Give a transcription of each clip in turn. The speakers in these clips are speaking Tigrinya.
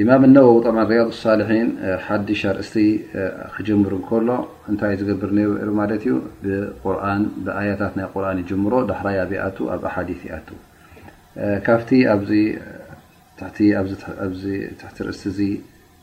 ኢማም ነወዊ ብ ርያض ሳልሒን ሓዱሽ ኣርእስቲ ክጀምር ከሎ እንታይ ዝገብር ነሩ ሩ ማለት ዩ ብርን ብኣያታት ናይ ቁርን ይጀምሮ ዳሕራይ ኣብ ኣቱ ኣብ ኣሓዲ ይኣቱ ካብቲ ትሕቲ ርእስቲ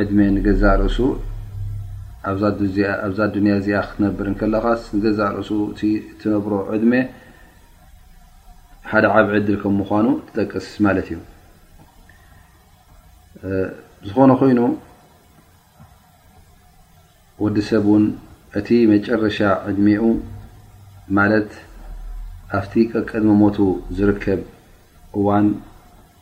ዕድመ ንገዛእ ርእሱ ኣብዛ ኣዱንያ እዚኣ ክትነብር እንከለኻስ ንገዛእ ርእሱ እቲ እትነብሮ ዕድመ ሓደ ዓብ ዕድል ከም ምኳኑ ትጠቅስ ማለት እዩ ዝኾነ ኮይኑ ወዲ ሰብ እውን እቲ መጨረሻ ዕድሜኡ ማለት ኣብቲ ቀቅድሚ ሞቱ ዝርከብ እዋን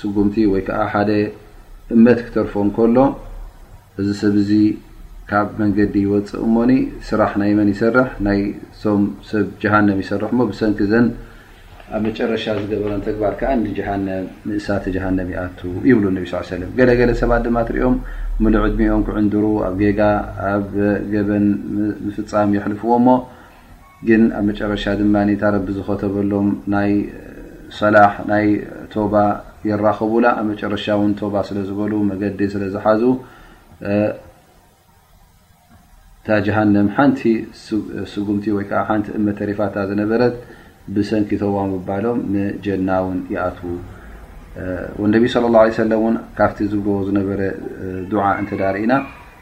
ስጉምቲ ወይ ከዓ ሓደ እመት ክተርፎ እንከሎ እዚ ሰብ እዚ ካብ መንገዲ ይወፅእ እሞኒ ስራሕ ናይ መን ይሰርሕ ናይ ቶም ሰብ ጀሃንም ይሰርሕ እሞ ብሰንኪ ዘን ኣብ መጨረሻ ዝገበረን ተግባር ከዓ ንጀሃንም ንእሳተ ጀሃንም ይኣቱ ይብሉ ነቢ ስ ሰለም ገለገለ ሰባት ድማ ትሪኦም ምሉእ ዕድሚኦም ክዕንድሩ ኣብ ጌጋ ኣብ ገበን ምፍፃም የሕልፍዎ እሞ ግን ኣብ መጨረሻ ድማ እታ ረቢ ዝኸተበሎም ናይ ሰላሕ ናይ ቶባ ይራኸቡላ ኣብ መጨረሻ እውን ቶባ ስለ ዝበሉ መገዲ ስለ ዝሓዙ እታ ጀሃንም ሓንቲ ስጉምቲ ወይ ከዓ ሓንቲ እመተሪፋታ ዝነበረት ብሰንኪ ተዋ ምባሎም ንጀና ውን ይኣትዉ ወነቢ ስለ ላ ሰለ ን ካብቲ ዝብልዎ ዝነበረ ዱዓ እንተዳርእና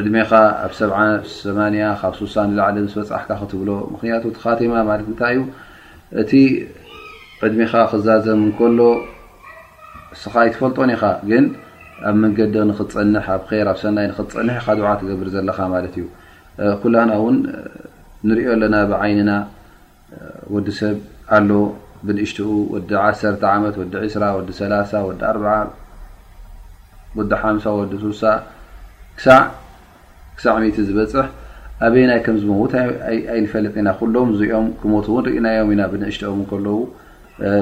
ዕድሜኻ ኣብ ሰብዓ ሰማንያ ካብ ሱሳ ንላዕሊ ምስ በጻሕካ ክትብሎ ምክንያቱ እቲ ካቲማ ማለት እንታይ እዩ እቲ ዕድሜኻ ክዛዘም እንከሎ እስኻ ኣይትፈልጦን ኢኻ ግን ኣብ መንገዲ ንክትፀንሕ ኣብ ር ኣብ ሰናይ ንክትፀንሕ ኢካ ድዓ ትገብር ዘለካ ማለት እዩ ኩላና እውን ንሪኦ ኣለና ብዓይንና ወዲ ሰብ ኣሎ ብንእሽትኡ ወዲ ዓሰርተ ዓመት ወዲ ዕስራ ወዲ ሰላሳ ወዲ ኣርብዓ ወዲ ሓምሳ ወዲ ሱሳ ክሳዕ ክሳዕ ሚእቲ ዝበፅሕ ኣበየናይ ከም ዝመውት ኣይንፈልጥ ኢና ኩሎም እዚኦም ክሞት እውን ርኢናዮም ኢና ብንእሽትኦም ከለዉ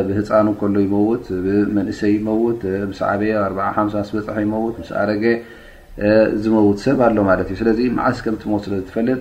ብህፃኑ ከሎ ይመውት ብመንእሰይ ይመውት ምስ ዓበየ ኣርዓ ሓምሳ ስበፅሐ ይመውት ምስ ኣረገ ዝመውት ሰብ ኣሎ ማለት እዩ ስለዚ መዓስ ከም ትሞት ስለ ዝትፈልጥ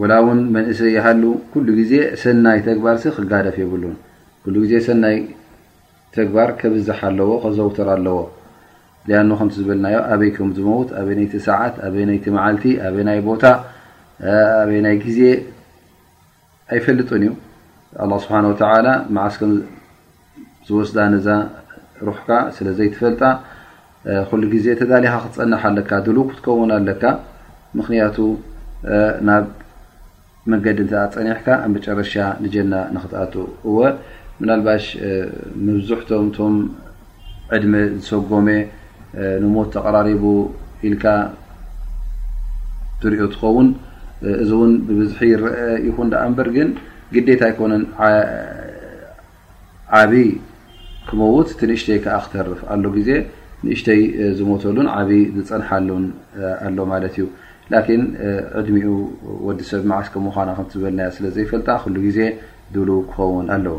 ወላ ውን መንእሰይ ይሃሉ ኩሉ ግዜ ሰናይ ተግባር ክጋደፍ የብሉን ኩሉ ግዜ ሰናይ ተግባር ከብዝሕ ኣለዎ ከዘውትር ኣለዎ ኣ ከምቲ ዝበልናዮ ኣበይ ከም ዝመውት ኣበይነይቲ ሰዓት ኣበይነይቲ መዓልቲ ኣበናይ ቦታ ኣበይናይ ግዜ ኣይፈልጥን እዩ ኣላ ስብሓን ወተላ መዓስ ከም ዝወስዳ ነዛ ሩሕካ ስለ ዘይትፈልጣ ኩሉ ግዜ ተዳሊኻ ክትፀንሕ ኣለካ ድሉ ክትከውን ኣለካ ምክንያቱ ናብ መንገዲ እተ ፀኒሕካ ኣብ መጨረሻ ንጀና ንክትኣት እወ ምናልባሽ መብዝሕቶም ቶም ዕድመ ዝሰጎመ ንሞት ተቐራሪቡ ኢልካ ትሪኦ ትኸውን እዚ እውን ብብዝሒ ይረአ ይኹን ዳኣ እምበር ግን ግዴታ ኣይኮነን ዓብይ ክመውት እቲ ንእሽተይ ከዓ ክተርፍ ኣሎ ግዜ ንእሽተይ ዝሞተሉን ዓብይ ዝፀንሓሉን ኣሎ ማለት እዩ ላኪን ዕድሚኡ ወዲ ሰብ መዓስ ከም ምዃና ከምዝበልናዮ ስለ ዘይፈልጣ ኩሉ ግዜ ድሉ ክኸውን ኣለዎ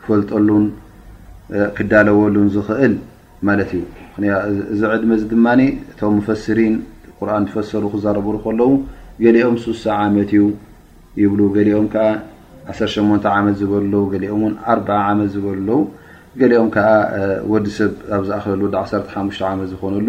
ክፈልጠሉን ክዳለወሉን ዝኽእል ማለት እዩ እዚ ዕድመ እዚ ድማ እቶም ሙፈስሪን ቁርን ዝፈሰሩ ክዛረብሩ ከለዉ ገሊኦም ሱሳ ዓመት እዩ ይብሉ ገሊኦም ከዓ ዓሸ8 ዓመት ዝበሉ ገሊኦም ን ኣር ዓመት ዝበሉ ኣለዉ ገሊኦም ከዓ ወዲ ሰብ ኣብ ዝኣክለሉ ዓሓ ዓመት ዝኮነሉ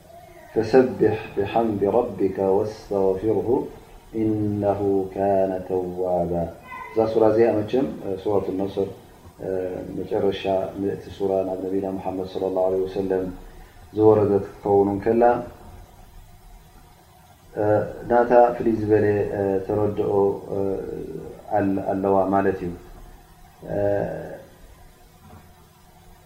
ፈሰብሕ ብሓምዲ ረቢካ ወስተግፊርሁ ኢነሁ ካነ ተዋባ እዛ ሱራ እዚኣ መቸም ሱረት ነስር መጨረሻ ምእቲ ሱራ ናብ ነቢና ሙሓመድ ስለ ላ ለ ወሰለም ዝወረደት ክትከውን እንከላ ናታ ፍልይ ዝበለ ተረድኦ ኣለዋ ማለት እዩ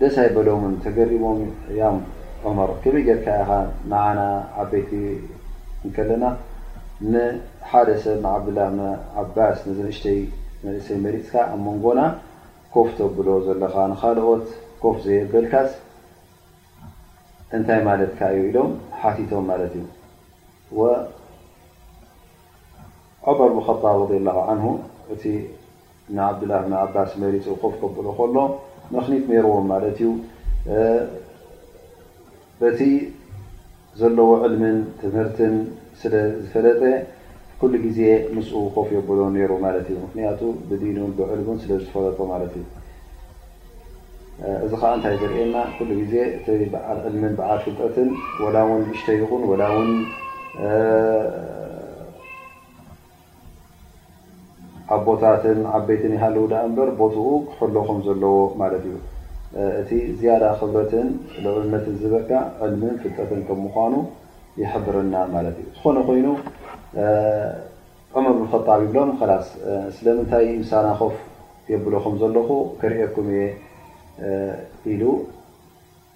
ደስ ኣይበሎምን ተገሪሞም ያም ዑመር ከመይ ጌርካ ኢኻ ንዓና ዓበይቲ እንከለና ንሓደ ሰብ ንዓብዱላህ ብኒ ዓባስ ነዚ ንእሽተይ መንእሰይ መሪፅካ ኣብ መንጎና ኮፍ ተብሎ ዘለኻ ንኻልኦት ኮፍ ዘየበልካስ እንታይ ማለትካ እዩ ኢሎም ሓቲቶም ማለት እዩ ዑመር ብን ኸጣብ ረድ ላ ዓንሁ እቲ ን ዓብዱላህ ብን ዓባስ መሪጹ ኮፍ ከብሎ ከሎ ምኽኒት ነይርዎም ማለት እዩ በቲ ዘለዎ ዕልምን ትምህርትን ስለ ዝፈለጠ ኩሉ ግዜ ምስኡ ኮፍ የብሎ ነይሩ ማለት እዩ ምክንያቱ ብዲኑን ብዕልሙን ስለ ዝፈለጦ ማለት እዩ እዚ ከዓ እንታይ ዘርእየና ኩሉ ግዜ እቲ በዓል ዕልምን በዓል ፍልጠትን ወላ ውን ንእሽተይ ይኹን ወላ ውን ኣቦታትን ዓበይትን ይሃልው ደኣ እምበር ቦትኡ ክሕሎ ከም ዘለዎ ማለት እዩ። እቲ ዝያዳ ክብረትን ልዑልነትን ዝበካ ዕልምን ፍልጠትን ከም ምዃኑ ይሕብረና ማለት እዩ። ዝኾነ ኮይኑ ዑመር ብን ኸጣብ ይብሎም ኸላስ ስለምንታይ ምሳና ኮፍ የብሎ ከም ዘለኹ ከርእየኩም እየ ኢሉ።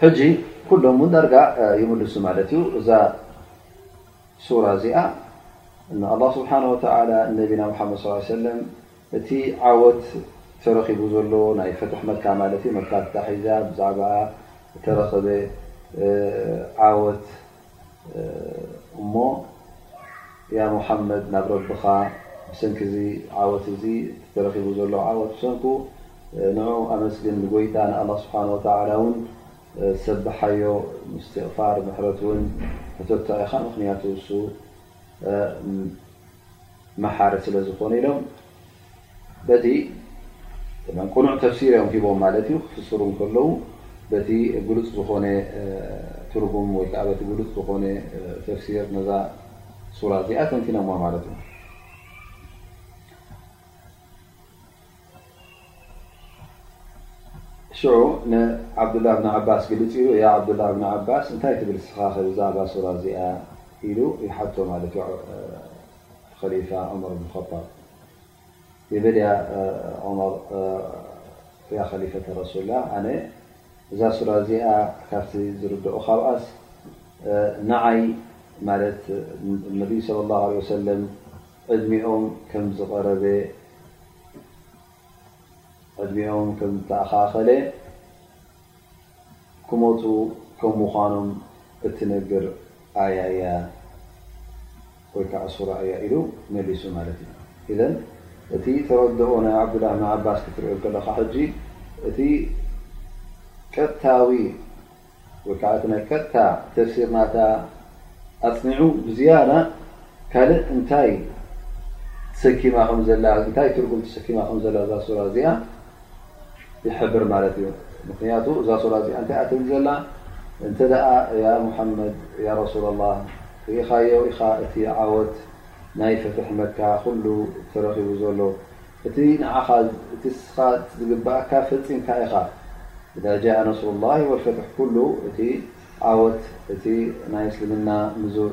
ሕጂ ኩሎም ውን ዳርጋ ይምልሱ ማለት እዩ እዛ ሱራ እዚኣ ንኣላ ስብሓን ወተላ ነቢና ሓመድ ስ ሰለም እቲ ዓወት ተረኪቡ ዘሎ ናይ ፈትሒ መካ ማለት እዩ መካ ተታሒዛ ብዛዕባ ተረክበ ዓወት እሞ ያ ሙሓመድ ናብ ረብኻ ብሰንኪ እዚ ዓወት እዚ እቲ ተረኺቡ ዘሎ ዓወት ብሰንኩ ንዕኡ ኣመስግን ንጎይታ ንኣላህ ስብሓን ወተዓላ ውን ሰብሓዮ ምስትቕፋር ምሕረት ውን ሕተቶ ኢኻ ምኽንያቱ እሱ መሓሪ ስለዝኾነ ኢሎም በቲ ቅኑዕ ተፍሲር እዮም ሂቦም ማለት እዩ ክፍስሩ ከለዉ በቲ ግሉፅ ዝኾነ ትርጉም ወይ ከዓ በቲ ግሉፅ ዝኾነ ተፍሲር ነዛ ሱራ እዚኣ ተንቲኖማ ማለት እዩ ሽዑ ንዓብዱላህ ብን ዓባስ ግልፅ ኢሉ ያ ዓብዱላህ ብን ዓባስ እንታይ ትብል ስኻ ብዛዕባ ሱራ እዚኣ ኢሉ ይሓቶ ማለት እዩ ኸሊፋ ዑመር ብን ኸጣብ ይብል ያ ዑመር ያ ኸሊፈተ ረሱላ ኣነ እዛ ሱራ እዚኣ ካብቲ ዝርድኦ ካብኣስ ንዓይ ማለት ነቢይ ስለ ላሁ ዓለይሂ ወሰለም ዕድሚኦም ከም ዝቐረበ ዕድሚኦም ከም ዝተኣኻኸለ ክሞቱ ከም ምዃኖም እትነግር ኣያ እያ ወይ ከዓ ሱራ እያ ኢሉ መሊሱ ማለት እዩ። ኢዘን እቲ ተረድኦ ናይ ዓብዱላህ ብን ዓባስ ክትሪኦ እንከለኻ ሕጂ እቲ ቀጥታዊ ወይ ከዓ እቲ ናይ ቀጥታ ተፍሲር ናታ ኣፅኒዑ ብዝያዳ ካልእ እንታይ ተሰኪማ ከምዘላ እንታይ ትርጉም ተሰኪማ ከምዘላ እዛ ሱራ እዚኣ ይሕብር ማለት እዩ ምክንያቱ እዛ ሶላት እዚኣ እንታይ እያ ትብል ዘላ እንተ ያ ሙሓመድ ያ ረሱላ ላ ርኢኻዮ ኢኻ እቲ ዓወት ናይ ፈትሒ መካ ኩሉ ተረኪቡ ዘሎ እቲ ንዓኻ እቲ ንስኻ ዝግብኣካ ፈፂምካ ኢኻ እዛ ጃእ ነስሩ ላ ወልፈትሒ ኩሉ እቲ ዓወት እቲ ናይ እስልምና ምዙር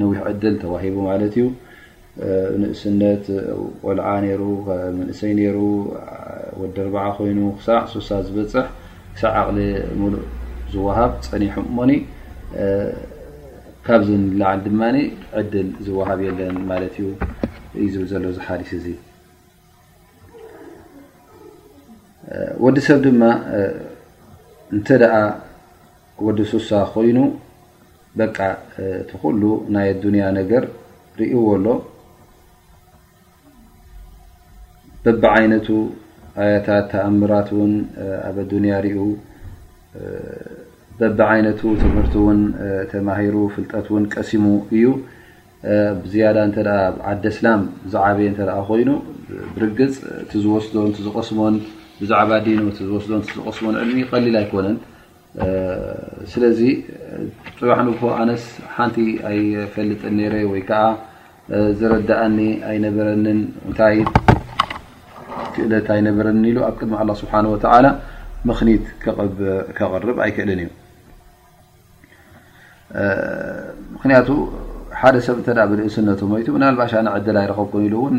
ነዊሕ ዕድል ተዋሂቡ ማለት እዩ ንእስነት ቆልዓ ነይሩ መንእሰይ ነይሩ ወዲ ኣርባዓ ኮይኑ ክሳዕ ሱሳ ዝበፅሕ ክሳዕ ዓቕሊ ሙሉእ ዝወሃብ ፀኒሑ እሞኒ ካብዚ ንላዓል ድማ ዕድል ዝወሃብ የለን ማለት እዩ እዩ ዝብል ዘሎ እዚ ሓዲስ እዚ ወዲ ሰብ ድማ እንተ ወዲ ሱሳ ኮይኑ በቃ እቲ ኩሉ ናይ ኣዱንያ ነገር ርእዎ ኣሎ በቢ ዓይነቱ ኣያታት ተኣምራት እውን ኣብ ኣዱንያ ርኡ በቢ ዓይነቱ ትምህርቲ እውን ተማሂሩ ፍልጠት እውን ቀሲሙ እዩ ብዝያዳ እተ ኣብ ዓዲ ስላም ዝዓበየ እተ ኮይኑ ብርግፅ እቲ ዝወስዶን ዝቀስሞን ብዛዕባ ዲኑ ዝወስዶን ዝቀስሞን ዕልሚ ቀሊል ኣይኮነን ስለዚ ፅባሕ ንግሆ ኣነስ ሓንቲ ኣይፈልጥን ነይረ ወይ ከዓ ዝረዳእኒ ኣይነበረንን እንታይ ክእለት ኣይነበረኒ ኢሉ ኣብ ቅድሚ ኣላ ስብሓን ወተላ ምኽኒት ከቕርብ ኣይክእልን እዩ ምክንያቱ ሓደ ሰብ እተ ብርእስነቱ ሞይቱ ምናልባሻ ንዕድል ኣይረከብኩን ኢሉ እውን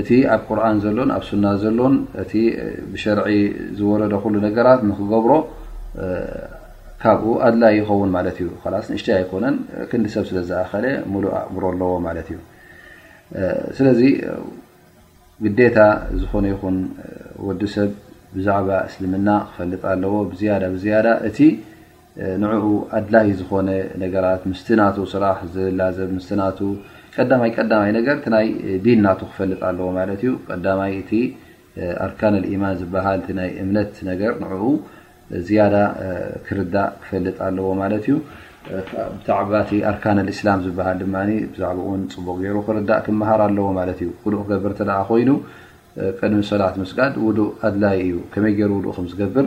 እቲ ኣብ ቁርን ዘሎን ኣብ ሱና ዘሎን እቲ ብሸርዒ ዝወረደ ኩሉ ነገራት ንክገብሮ ካብኡ ኣድላይ ይኸውን ማለት እዩ ስ ንእሽተይ ኣይኮነን ክንዲ ሰብ ስለ ዝኣኸለ ሙሉእ ኣእምሮ ኣለዎ ማለት እዩ ስለዚ ግዴታ ዝኾነ ይኹን ወዲ ሰብ ብዛዕባ እስልምና ክፈልጥ ኣለዎ ብዝያዳ ብዝያዳ እቲ ንዕኡ ኣድላይ ዝኾነ ነገራት ምስቲ ናቱ ስራሕ ዝላዘብ ምስቲ ናቱ ቀዳማይ ቀዳማይ ነገር እቲ ናይ ዲን ናቱ ክፈልጥ ኣለዎ ማለት እዩ ቀዳማይ እቲ ኣርካን ልኢማን ዝበሃል እቲ ናይ እምነት ነገር ንዕኡ ዝያዳ ክርዳእ ክፈልጥ ኣለዎ ማለት እዩ ብዛዕባቲ ኣርካን ልእስላም ዝበሃል ድማ ብዛዕባ ውን ፅቡቅ ገይሩ ክርዳእ ክምሃር ኣለዎ ማለት እዩ ውዱእ ክገብር እተደኣ ኮይኑ ቅድሚ ሰላት ምስጋድ ውዱእ ኣድላይ እዩ ከመይ ገይሩ ውዱእ ከም ዝገብር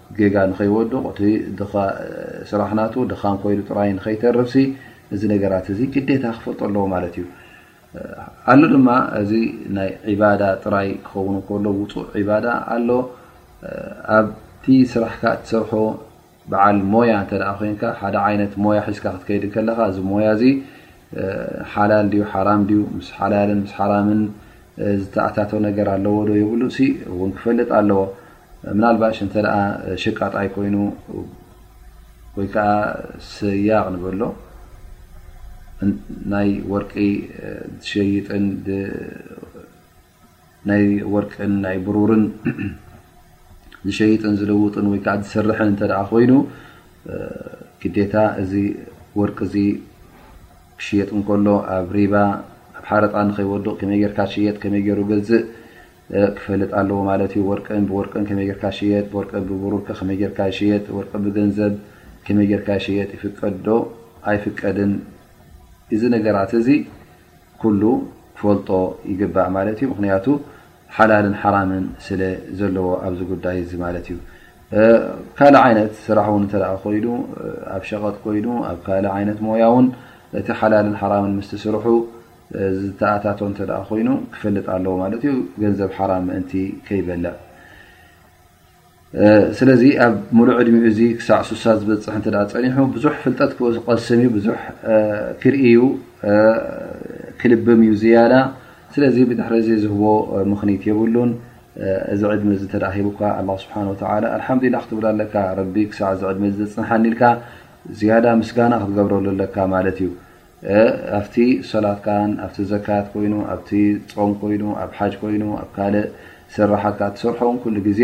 ጌጋ ንኸይወድቕ እቲ ድኻ ስራሕ ናቱ ድኻም ኮይኑ ጥራይ ንኸይተርፍሲ እዚ ነገራት እዚ ግዴታ ክፈልጦ ኣለዎ ማለት እዩ ኣሎ ድማ እዚ ናይ ዒባዳ ጥራይ ክኸውን ከሎ ውፁእ ዒባዳ ኣሎ ኣብቲ ስራሕካ እትሰርሖ በዓል ሞያ እንተ ኮንካ ሓደ ዓይነት ሞያ ሒዝካ ክትከይድ ከለኻ እዚ ሞያ እዚ ሓላል ድዩ ሓራም ድዩ ምስ ሓላልን ምስ ሓራምን ዝተኣታቶ ነገር ኣለዎ ዶ ይብሉ ውን ክፈልጥ ኣለዎ ምናልባሽ እንተ ሽቃጣይ ኮይኑ ወይ ከዓ ሰያቕ ንበሎ ናይ ወርቂ ትሸይጥን ናይ ወርቅን ናይ ብሩርን ዝሸይጥን ዝልውጥን ወይ ከዓ ዝስርሕን እተ ኮይኑ ግዴታ እዚ ወርቂ እዚ ክሽየጥ እንከሎ ኣብ ሪባ ኣብ ሓረጣ ንከይወዱቕ ከመይ ጌርካ ትሽየጥ ከመይ ገይሩ ገዝእ ክፈልጥ ኣለዎ ማለት እዩ። ወርቂ ብወርቂ ከመይ ጌርካ ይሽየጥ፣ ወርቂ ብብሩር ከ ከመይ ጌርካ ይሽየጥ፣ ወርቂ ብገንዘብ ከመይ ጌርካ ይሽየጥ፣ ይፍቀድ ዶ ኣይፍቀድን፣ እዚ ነገራት እዚ ኩሉ ክፈልጦ ይግባእ ማለት እዩ። ምክንያቱ ሓላልን ሓራምን ስለ ዘለዎ ኣብዚ ጉዳይ እዚ ማለት እዩ። ካልእ ዓይነት ስራሕ እውን እተ ኮይኑ ኣብ ሸቐጥ ኮይኑ ኣብ ካልእ ዓይነት ሞያ እውን እቲ ሓላልን ሓራምን ምስ ትስርሑ ዝተኣታቶ እንተ ኮይኑ ክፈልጥ ኣለዎ ማለት እዩ ገንዘብ ሓራም ምእንቲ ከይበልዕ ስለዚ ኣብ ሙሉእ ዕድሚ እዚ ክሳዕ ሱሳ ዝበፅሕ እተ ፀኒሑ ብዙሕ ፍልጠት ክቀስም እዩ ብዙሕ ክርኢ እዩ ክልብም እዩ ዝያዳ ስለዚ ብድሕሪ ዚ ዝህቦ ምኽኒት የብሉን እዚ ዕድሚ እ ተ ሂቡካ ኣ ስብሓ ኣልሓምዱላ ክትብል ኣለካ ረቢ ክሳዕ እዚ ዕድሚ ዘፅንሓኒ ኢልካ ዝያዳ ምስጋና ክትገብረሉ ኣለካ ማለት እዩ ኣብቲ ሰላትካን ኣብቲ ዘካት ኮይኑ ኣብቲ ጾም ኮይኑ ኣብ ሓጅ ኮይኑ ኣብ ካልእ ስራሓትካ ትሰርሖን ኩሉ ግዜ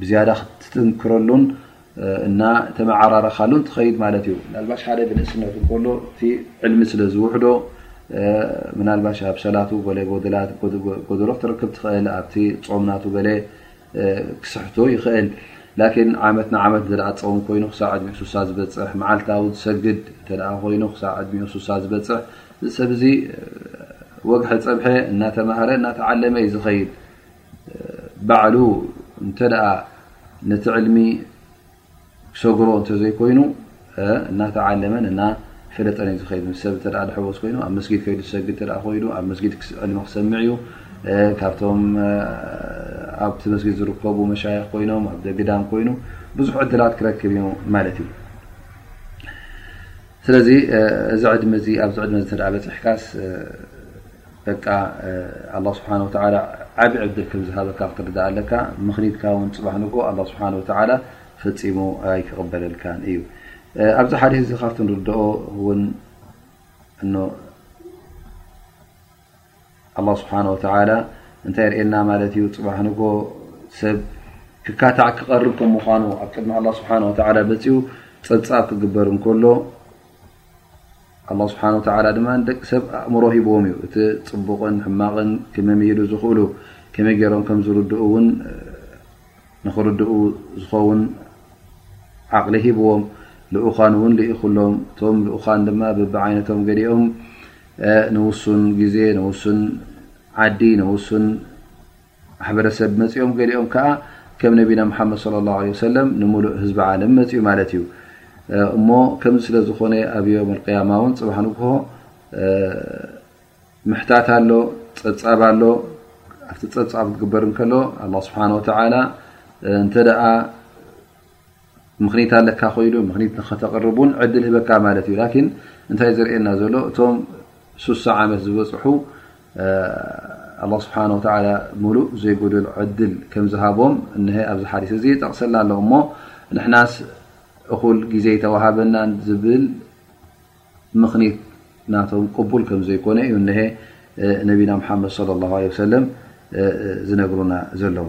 ብዝያዳ ክትጥንክረሉን እና ተመዓራረካሉን ትኸይድ ማለት እዩ ምናልባሽ ሓደ ብንእስነቱ እንከሎ እቲ ዕልሚ ስለ ዝውሕዶ ምናልባሽ ኣብ ሰላቱ ጎለ ጎደላት ጎደሎ ክትርክብ ትኽእል ኣብቲ ጾምናቱ ገለ ክስሕቶ ይኽእል ላኪን ዓመት ንዓመት እንተ ዝፀውም ኮይኑ ክሳብ ዕድሚኡ ሱሳ ዝበፅሕ መዓልታዊ ዝሰግድ እንተ ኮይኑ ክሳብ ዕድሚኡ ሱሳ ዝበፅሕ እዚ ሰብ እዚ ወግሐ ፀብሐ እናተማህረ እናተዓለመ እዩ ዝኸይድ ባዕሉ እንተ ነቲ ዕልሚ ሰግሮ እንተዘይኮይኑ እናተዓለመን እና ፈለጠን እዩ ዝኸይድ ምስ ሰብ ተ ድሕወስ ኮይኑ ኣብ መስጊድ ከይዱ ዝሰግድ ተ ኮይኑ ኣብ መስጊድ ዕልሚ ክሰምዕ እዩ ካብቶም ኣብቲ መስጊድ ዝርከቡ መሻይኽ ኮይኖም ኣብ ደግዳም ኮይኑ ብዙሕ ዕድላት ክረክብ እዩ ማለት እዩ ስለዚ እዚ ዕድሚ እዚ ኣብዚ ዕድሚ ተ በፅሕካስ በቃ ኣላ ስብሓን ወተላ ዓብ ዕድል ከም ዝሃበካ ክትርዳእ ኣለካ ምክኒትካ ውን ፅባሕ ንግሆ ኣላ ስብሓን ወተላ ፈፂሙ ኣይክቕበለልካን እዩ ኣብዚ ሓደ እዚ ካብቲ ንርድኦ ውን እ ኣላ ስብሓን ወተላ እንታይ ርእየና ማለት እዩ ፅባሕ ንግሆ ሰብ ክካታዕ ክቐርብ ከም ምኳኑ ኣብ ቅድሚ ኣላ ስብሓን ወተላ መፅኡ ፀብፃብ ክግበር እንከሎ ኣላህ ስብሓን ወተዓላ ድማ ንደቂ ሰብ ኣእምሮ ሂብዎም እዩ እቲ ፅቡቕን ሕማቕን ክመምይሉ ዝኽእሉ ከመይ ገይሮም ከም ዝርድኡ እውን ንኽርድኡ ዝኸውን ዓቕሊ ሂብዎም ልኡኻን እውን ልኢኹሎም እቶም ልኡኻን ድማ ብቢዓይነቶም ገሊኦም ንውሱን ግዜ ንውሱን ዓዲ ንውሱን ማሕበረሰብ መፅኦም ገሊኦም ከዓ ከም ነቢና ሙሓመድ ስ ላ ለ ሰለም ንሙሉእ ህዝቢ ዓለም መፅኡ ማለት እዩ እሞ ከምዚ ስለ ዝኾነ ኣብ ዮም ኣልቅያማ እውን ፅባሕ ንግሆ ምሕታት ኣሎ ፀብፃብ ኣሎ ኣብቲ ፀብፃብ ክትግበር እንከሎ ኣላ ስብሓን ወተዓላ እንተደኣ ምኽኒት ኣለካ ኮይሉ ምኽኒት ንኸተቕርብ ውን ዕድል ህበካ ማለት እዩ ላኪን እንታይ ዝርእየና ዘሎ እቶም ሱሳ ዓመት ዝበፅሑ ኣላ ስብሓን ወተላ ሙሉእ ዘይጎደል ዕድል ከም ዝሃቦም እሀ ኣብዚ ሓዲስ እዚ ጠቕሰላ ኣሎ እሞ ንሕናስ እኹል ግዜ ተዋሃበናን ዝብል ምኽኒት ናቶም ቅቡል ከም ዘይኮነ እዩ እሀ ነቢና ምሓመድ ለ ላ ለ ሰለም ዝነግሩና ዘለዉ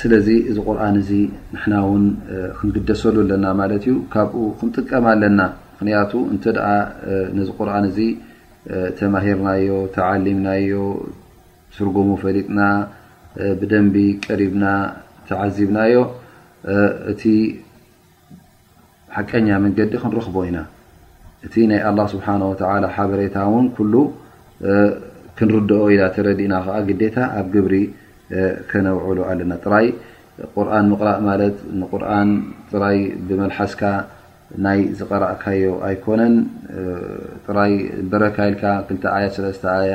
ስለዚ እዚ ቁርን እዚ ንሕና ውን ክንግደሰሉ ኣለና ማለት እዩ ካብኡ ክንጥቀም ኣለና ምክንያቱ እንተ ነዚ ቁርን እዚ ተማሂርናዮ ተዓሊምናዮ ትርጉሙ ፈሊጥና ብደንቢ ቀሪብና ተዓዚብናዮ እቲ ሓቀኛ መንገዲ ክንረኽቦ ኢና እቲ ናይ ኣላ ስብሓን ወተላ ሓበሬታ እውን ኩሉ ክንርድኦ ኢና ተረዲእና ከዓ ግዴታ ኣብ ግብሪ ከነውዕሉ ኣለና ጥራይ ቁርን ምቕራእ ማለት ንቁርን ጥራይ ብመልሓስካ ናይ ዝቐራእካዮ ኣይኮነን ጥራይ በረካ ኢልካ ክልተ ኣያ ሰለስተ ኣያ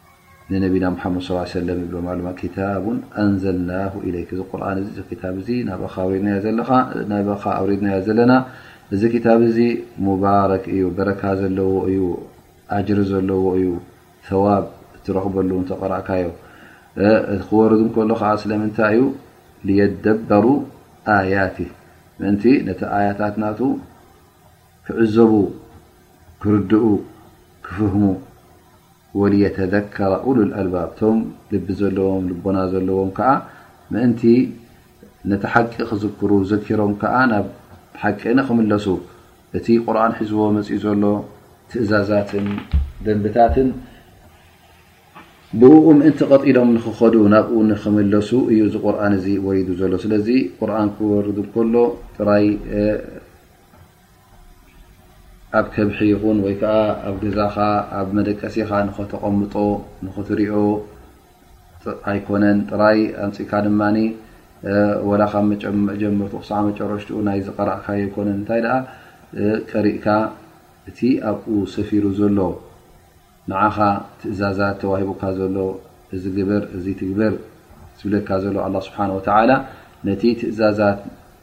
ንነቢና ሙሓመድ ሰለላሁ ዓለይሂ ወሰለም ይብሎም ኣለዉ፣ ኪታቡን ኣንዘልናሁ ኢለይክ፣ እዚ ቁርኣን እዚ ክታብ እዚ ናባኻ ኣውሪድናዮ ዘለኻ ናባኻ ኣውሪድናዮ ዘለና እዚ ክታብ እዚ ሙባረክ እዩ በረካ ዘለዎ እዩ ኣጅሪ ዘለዎ እዩ ሰዋብ እትረኽበሉ እንተቐራእካዮ ክወርድ እንከሎ ኸዓ ስለምንታይ እዩ ልየደበሩ ኣያቲ ምእንቲ ነቲ ኣያታት ናቱ ክዕዘቡ ክርድኡ ክፍህሙ ወልየተዘከረ ኡሉል ኣልባብ እቶም ልቢ ዘለዎም ልቦና ዘለዎም ከኣ ምእንቲ ነቲ ሓቂ ክዝክሩ ዘኪሮም ከኣ ናብ ሓቂ ንክምለሱ እቲ ቁርን ሒዝዎ መጺኡ ዘሎ ትእዛዛትን ደንብታትን ብእኡ ምእንቲ ቀጢሎም ንክኸዱ ናብኡ ንክምለሱ እዩ እዚ ቁርን እዚ ወሪዱ ዘሎ ስለዚ ቁርን ክወርድ እንከሎ ጥራይ ኣብ ከብሒ ይኹን ወይ ከዓ ኣብ ገዛኻ ኣብ መደቀሲኻ ንኸተቐምጦ ንኽትሪኦ ኣይኮነን ጥራይ ኣምፂእካ ድማ ወላ ካብ መጀመርቱ ክሳዕ መጨረሽትኡ ናይ ዝቐራእካዮ ኣይኮነን እንታይ ደኣ ቀሪእካ እቲ ኣብኡ ሰፊሩ ዘሎ ንዓኻ ትእዛዛት ተዋሂቡካ ዘሎ እዚ ግበር እዚ ትግብር ዝብለካ ዘሎ ኣላ ስብሓን ወተዓላ ነቲ ትእዛዛት